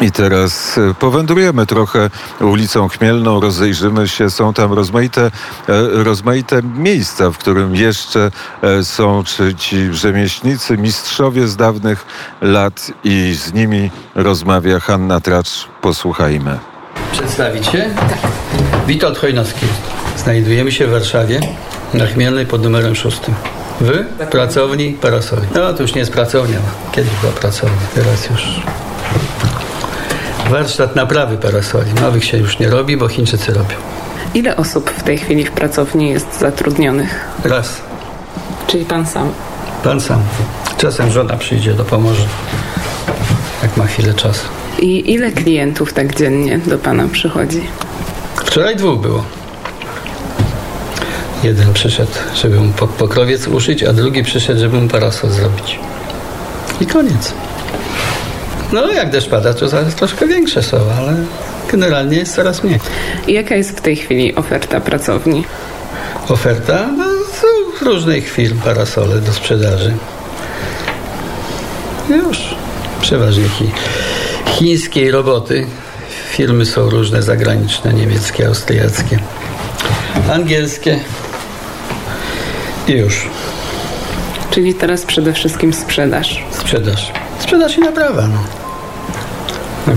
I teraz e, powędrujemy trochę ulicą Chmielną, rozejrzymy się. Są tam rozmaite, e, rozmaite miejsca, w którym jeszcze e, są ci rzemieślnicy, mistrzowie z dawnych lat i z nimi rozmawia Hanna Tracz. Posłuchajmy. Przedstawić się? Tak. Witold Chojnowski. Znajdujemy się w Warszawie na Chmielnej pod numerem szóstym. Wy? Pracowni Parasoli. No to już nie jest pracownia. Kiedyś była pracownia, teraz już warsztat naprawy parasoli. Nowych się już nie robi, bo Chińczycy robią. Ile osób w tej chwili w pracowni jest zatrudnionych? Raz. Czyli pan sam? Pan sam. Czasem żona przyjdzie, do pomoże. Jak ma chwilę czasu. I ile klientów tak dziennie do pana przychodzi? Wczoraj dwóch było. Jeden przyszedł, żeby mu pokrowiec uszyć, a drugi przyszedł, żeby mu parasol zrobić. I koniec. No jak deszcz pada, to zaraz troszkę większe są, ale generalnie jest coraz mniej. I jaka jest w tej chwili oferta pracowni? Oferta? No, są różnych firm parasole do sprzedaży. Już. Przeważnie chi chińskiej roboty. Firmy są różne zagraniczne, niemieckie, austriackie, angielskie. I już. Czyli teraz przede wszystkim sprzedaż. Sprzedaż. Sprzedaż i naprawa. No.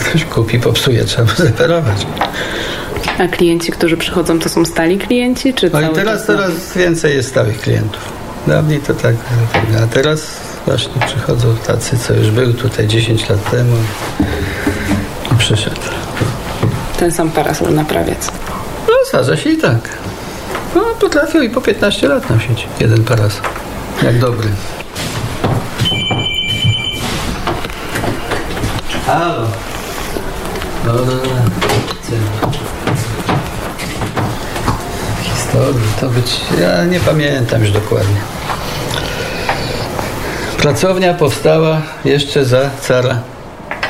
Ktoś kupi, popsuje, trzeba zeperować. A klienci, którzy przychodzą, to są stali klienci? Czy no i teraz coraz więcej jest stałych klientów. Dawniej to tak, a teraz właśnie przychodzą tacy, co już był tutaj 10 lat temu i przyszedł. Ten sam parasol naprawiać. No zdarza się i tak. No, potrafią i po 15 lat nosić jeden parasol. Jak dobry. Halo. No, no, no. Historii to być... Ja nie pamiętam już dokładnie. Pracownia powstała jeszcze za cara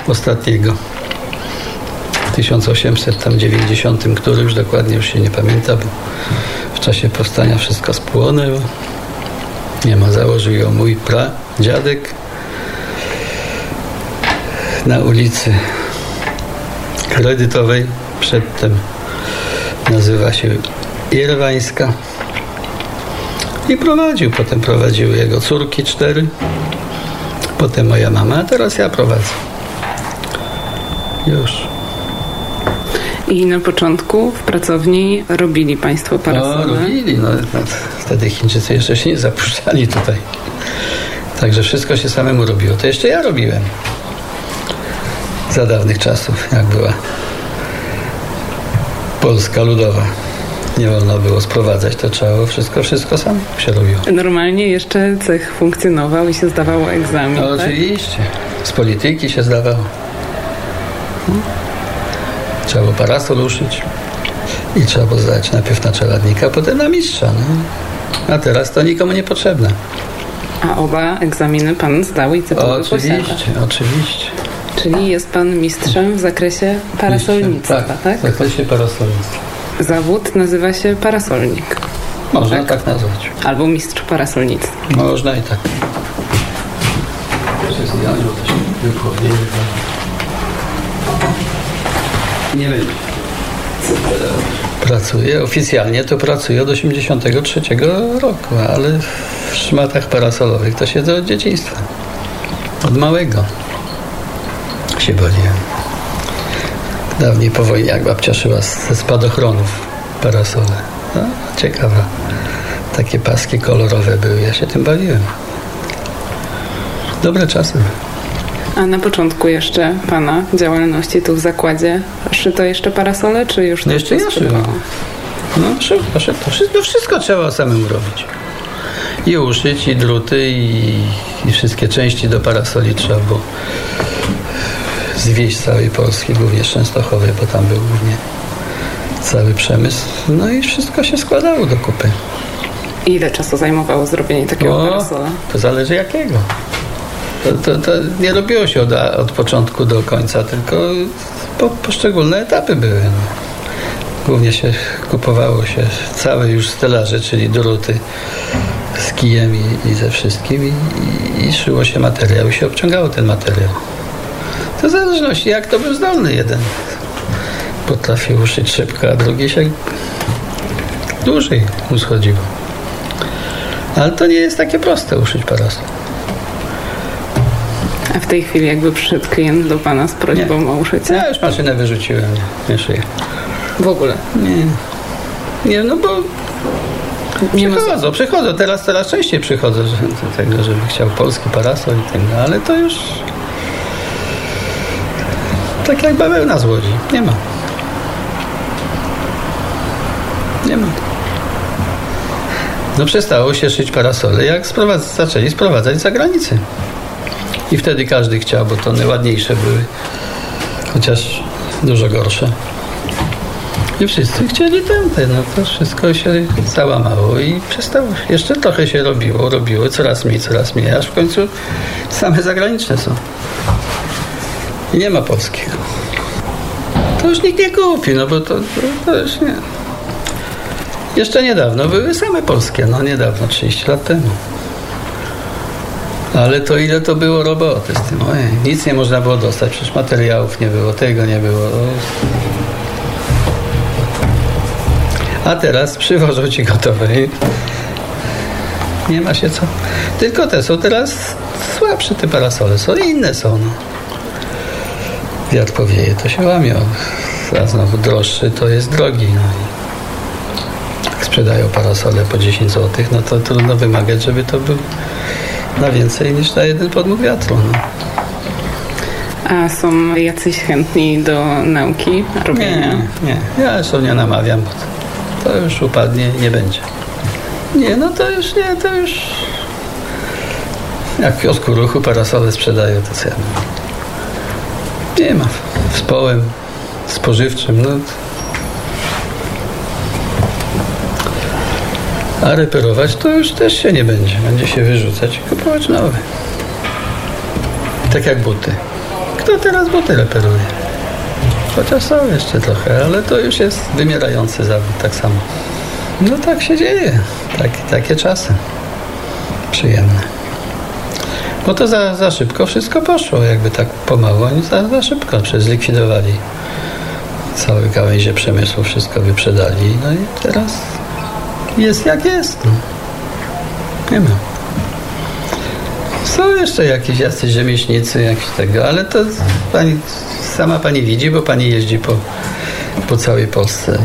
ostatniego. W 1890 którymś dokładnie już się nie pamięta, bo w czasie powstania wszystko spłonęło. Nie ma, założył ją mój pradziadek na ulicy Kredytowej. Przedtem nazywa się Irwańska. I prowadził, potem prowadziły jego córki cztery, potem moja mama, a teraz ja prowadzę. Już. I na początku w pracowni robili Państwo parasole? No, robili. No, no, wtedy Chińczycy jeszcze się nie zapuszczali tutaj. Także wszystko się samemu robiło. To jeszcze ja robiłem. Za dawnych czasów, jak była Polska Ludowa. Nie wolno było sprowadzać, to trzeba było wszystko, wszystko sam się robiło. Normalnie jeszcze cech funkcjonował i się zdawało egzamin, No tak? oczywiście. Z polityki się zdawało. Hmm. Trzeba było parasol uszyć. I trzeba było zdać najpierw na czeladnika, potem na mistrza. No. A teraz to nikomu nie potrzebne. A oba egzaminy pan zdał i tytuł Oczywiście, posiada. oczywiście. Czyli jest pan mistrzem w zakresie parasolnictwa, tak? tak? W zakresie parasolnictwa. Zawód nazywa się parasolnik. Można Tak. tak, nazwać. Albo mistrz parasolnictwa. Można i tak. Nie będzie. Pracuję, oficjalnie to pracuję od 83 roku, ale w szmatach parasolowych to siedzę od dzieciństwa. Od małego się bawiłem. Dawniej po wojnie, jak babcia szyła ze spadochronów parasole. No, ciekawa. Takie paski kolorowe były, ja się tym bawiłem. Dobre czasy. A na początku jeszcze pana działalności tu w zakładzie szyto jeszcze parasole, czy już No to jeszcze ja sprzedawało? szyłem. No szybko, szybko. Wszystko, wszystko trzeba samemu robić. I uszyć, i druty, i, i wszystkie części do parasoli trzeba było z całej Polski, głównie Częstochowy, bo tam był głównie cały przemysł. No i wszystko się składało do kupy. Ile czasu zajmowało zrobienie takiego O, parasola? to zależy jakiego. To, to, to nie robiło się od, od początku do końca, tylko po, poszczególne etapy były. No. Głównie się kupowało się całe już stelaże, czyli druty z kijem i, i ze wszystkim i, i, i szyło się materiał i się obciągało ten materiał. To w zależności jak to był zdolny jeden. Potrafił uszyć szybko, a drugi się dłużej mu schodziło. Ale to nie jest takie proste uszyć parasol. A w tej chwili jakby przyszedł klient do pana z prośbą o uszycie? Ja już maszynę wyrzuciłem, nie, nie szyję. W ogóle. Nie, nie no bo Nie ma przychodzą, przychodzą, teraz coraz częściej przychodzą że, tego, żeby chciał polski parasol i tak dalej, ale to już tak jak bawełna z Łodzi, nie ma. Nie ma. No przestało się szyć parasole, jak sprowadz- zaczęli sprowadzać z zagranicy. I wtedy każdy chciał, bo to one ładniejsze były, chociaż dużo gorsze. I wszyscy chcieli tamte, no to wszystko się załamało i przestało. Jeszcze trochę się robiło, robiło, coraz mniej, coraz mniej, aż w końcu same zagraniczne są. Nie ma polskich. To już nikt nie kupi, no bo to, to, to już nie. Jeszcze niedawno były same polskie, no niedawno, 30 lat temu. Ale to ile to było roboty z tym? Ojej, nic nie można było dostać, przecież materiałów nie było, tego nie było. A teraz przywożą ci gotowe nie ma się co. Tylko te są teraz słabsze te parasole, są inne są. No. Wiatr powieje, to się łamią. A znowu droższy to jest drogi. No. i Jak sprzedają parasole po 10 zł, no to trudno wymagać, żeby to był na więcej niż na jeden podmuch wiatru. No. A są jacyś chętni do nauki, robienia? Nie, nie. Ja zresztą nie namawiam, bo to, to już upadnie nie będzie. Nie, no to już nie, to już... Jak w kiosku ruchu parasole sprzedają, to co ja mam? Nie ma. Z połem spożywczym, no... A reperować to już też się nie będzie. Będzie się wyrzucać i kupować nowe. Tak jak buty. Kto teraz buty reperuje? Chociaż są jeszcze trochę, ale to już jest wymierający zawód tak samo. No tak się dzieje. Tak, takie czasy. Przyjemne. Bo to za, za szybko wszystko poszło, jakby tak pomału. Oni za, za szybko zlikwidowali całe gałęzie przemysłu, wszystko wyprzedali. No i teraz jest jak jest. No. Nie ma. Są jeszcze jakieś jacyś rzemieślnicy, jakieś tego, ale to pani, sama pani widzi, bo pani jeździ po, po całej Polsce.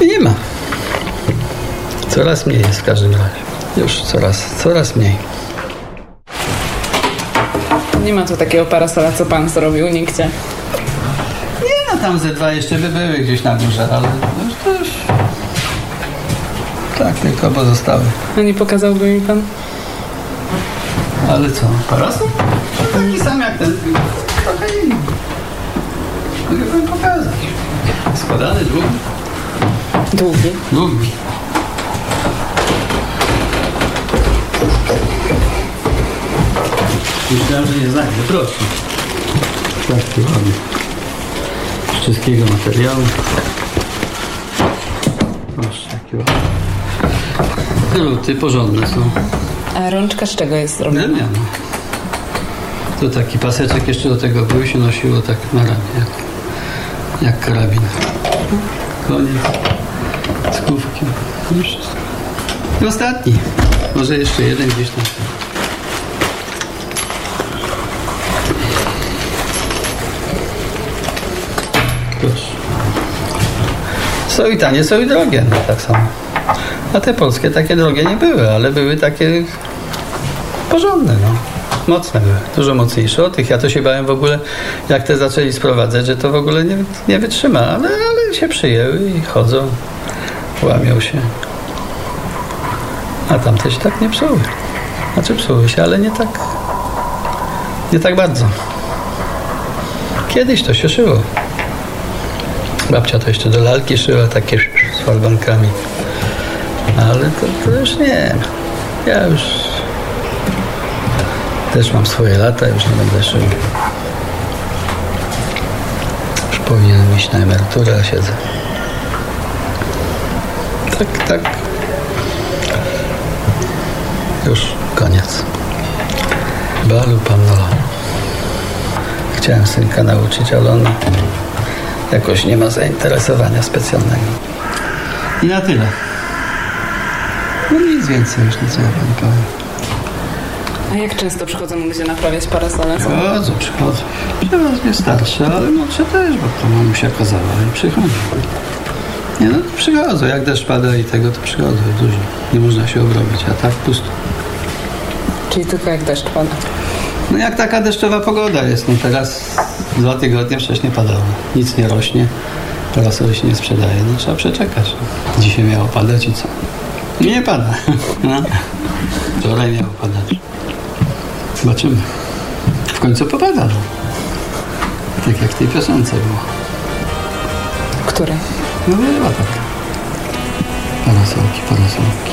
I nie ma. Coraz mniej jest w każdym razie. Już coraz, coraz mniej. Nie ma tu takiego parasola, co pan zrobił nigdzie. Nie no, tam ze dwa jeszcze by były gdzieś na górze, ale już to już... Tak, tylko pozostały. A nie pokazałby mi pan? Ale co, parasol? No taki sam jak ten, trochę inny. Mogę wam pokazać. Składany, długi. Długi. Długi. Myślałem, że nie znajdę. Proszę. Taki ładny. Z czeskiego materiału. Proszę, jaki ładny. Druty porządne są. A rączka z czego jest zrobiona? Drewniane. To taki paseczek jeszcze do tego był się nosiło tak na ramię, jak, jak karabin. Koniec. Z kółkiem. No. I ostatni. Może jeszcze jeden gdzieś tam. Proszę. Są i tanie, są i drogie, no, tak samo. A te polskie takie drogie nie były, ale były takie porządne, no. Mocne były, dużo mocniejsze od tych. Ja to się bałem w ogóle, jak te zaczęli sprowadzać, że to w ogóle nie, nie wytrzyma, ale, ale się przyjęły i chodzą, łamią się. A tamte się tak nie psuły. Znaczy psuły się, ale nie tak, nie tak bardzo. Kiedyś to się szyło. Babcia to jeszcze do lalki szyła, takie z falbankami. Ale to, to już nie. Ja już też mam swoje lata, już nie będę szył. Już powinienem iść na emeryturę, a siedzę. Tak, tak. Już koniec. Balu Pamela. Chciałem synka nauczyć, ale on jakoś nie ma zainteresowania specjalnego. I na tyle. No nic więcej już nic nie pani powiem. A jak często przychodzą ludzie naprawiać parasole? Przychodzą, przychodzą. Przeważnie starsze, ale młodsze też, bo to mamusia kazała i przychodzą. Nie no, przychodzą. Jak deszcz pada i tego, to przychodzą dużo. Nie można się obrobić, a tak pusto. Czyli tylko jak deszcz pada. No jak taka deszczowa pogoda jest, no teraz dwa tygodnie wcześniej padało. Nic nie rośnie, parasol się nie sprzedaje, no trzeba przeczekać. Dzisiaj miało padać i co? Nie pada. No. Wczoraj miało padać. Zobaczymy. W końcu popada. No. Tak jak w tej piosence było. Które? No była tak. Parasolki, parasolki.